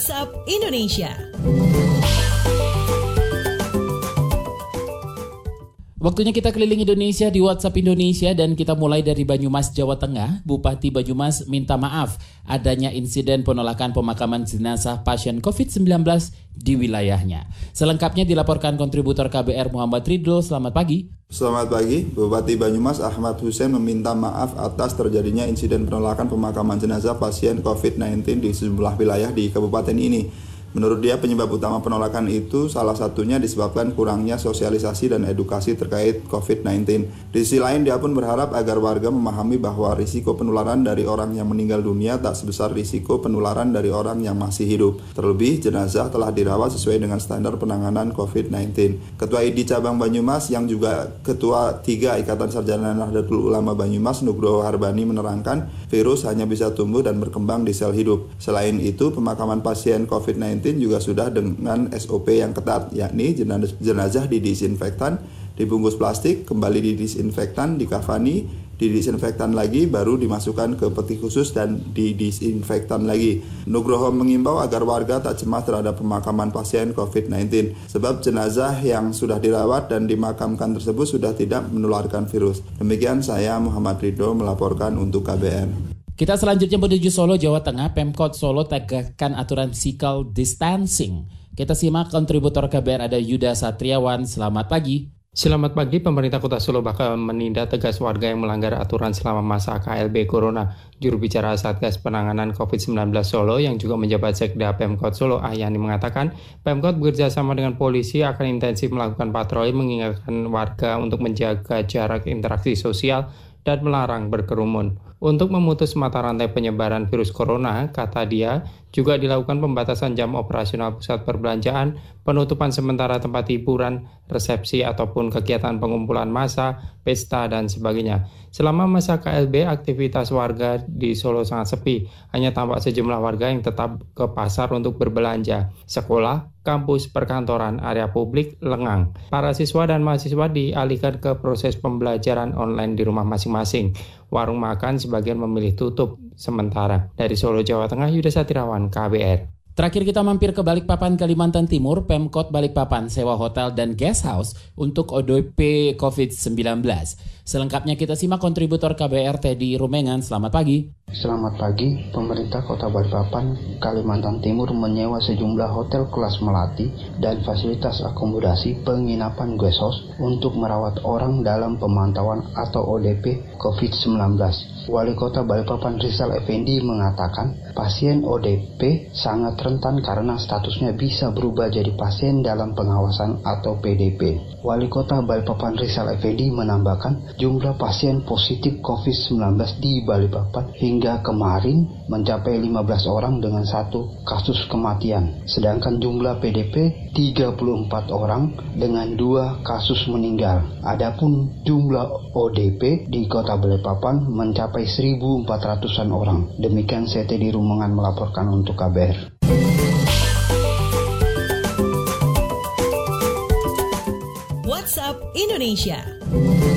WhatsApp Indonesia. Waktunya kita keliling Indonesia di WhatsApp Indonesia dan kita mulai dari Banyumas, Jawa Tengah. Bupati Banyumas minta maaf adanya insiden penolakan pemakaman jenazah pasien COVID-19 di wilayahnya. Selengkapnya dilaporkan kontributor KBR Muhammad Ridho. Selamat pagi. Selamat pagi, Bupati Banyumas Ahmad Hussein meminta maaf atas terjadinya insiden penolakan pemakaman jenazah pasien COVID-19 di sejumlah wilayah di kabupaten ini. Menurut dia penyebab utama penolakan itu salah satunya disebabkan kurangnya sosialisasi dan edukasi terkait COVID-19. Di sisi lain dia pun berharap agar warga memahami bahwa risiko penularan dari orang yang meninggal dunia tak sebesar risiko penularan dari orang yang masih hidup. Terlebih jenazah telah dirawat sesuai dengan standar penanganan COVID-19. Ketua ID Cabang Banyumas yang juga Ketua 3 Ikatan Sarjana Nahdlatul Ulama Banyumas Nugroho Harbani menerangkan virus hanya bisa tumbuh dan berkembang di sel hidup. Selain itu pemakaman pasien COVID-19 juga sudah dengan SOP yang ketat, yakni jenazah didisinfektan, dibungkus plastik, kembali didisinfektan, dikafani, didisinfektan lagi, baru dimasukkan ke peti khusus dan didisinfektan lagi. Nugroho mengimbau agar warga tak cemas terhadap pemakaman pasien COVID-19, sebab jenazah yang sudah dirawat dan dimakamkan tersebut sudah tidak menularkan virus. Demikian saya Muhammad Ridho melaporkan untuk KBR. Kita selanjutnya menuju Solo, Jawa Tengah. Pemkot Solo tegakkan aturan physical distancing. Kita simak kontributor KBR ada Yuda Satriawan. Selamat pagi. Selamat pagi, pemerintah kota Solo bakal menindak tegas warga yang melanggar aturan selama masa KLB Corona. Juru bicara Satgas Penanganan COVID-19 Solo yang juga menjabat Sekda Pemkot Solo Ahyani mengatakan, Pemkot bekerja sama dengan polisi akan intensif melakukan patroli mengingatkan warga untuk menjaga jarak interaksi sosial dan melarang berkerumun. Untuk memutus mata rantai penyebaran virus corona, kata dia, juga dilakukan pembatasan jam operasional pusat perbelanjaan, penutupan sementara tempat hiburan, resepsi ataupun kegiatan pengumpulan massa, pesta, dan sebagainya. Selama masa KLB, aktivitas warga di Solo sangat sepi. Hanya tampak sejumlah warga yang tetap ke pasar untuk berbelanja. Sekolah, kampus, perkantoran, area publik lengang. Para siswa dan mahasiswa dialihkan ke proses pembelajaran online di rumah masing-masing. Warung makan sebagian memilih tutup sementara. Dari Solo, Jawa Tengah, Yuda Satirawan, KBR. Terakhir kita mampir ke Balikpapan, Kalimantan Timur, Pemkot Balikpapan sewa hotel dan guest house untuk ODP COVID-19. Selengkapnya kita simak kontributor KBR Teddy Rumengan. Selamat pagi. Selamat pagi, pemerintah Kota Balikpapan, Kalimantan Timur menyewa sejumlah hotel kelas melati dan fasilitas akomodasi penginapan guest house untuk merawat orang dalam pemantauan atau ODP COVID-19. Wali Kota Balikpapan Rizal Effendi mengatakan pasien ODP sangat rentan karena statusnya bisa berubah jadi pasien dalam pengawasan atau PDP. Wali Kota Balikpapan Rizal Effendi menambahkan jumlah pasien positif COVID-19 di Balikpapan hingga kemarin mencapai 15 orang dengan satu kasus kematian. Sedangkan jumlah PDP 34 orang dengan dua kasus meninggal. Adapun jumlah ODP di Kota Balikpapan mencapai 1.400-an orang. Demikian CT di Rumengan melaporkan untuk KBR. WhatsApp Indonesia.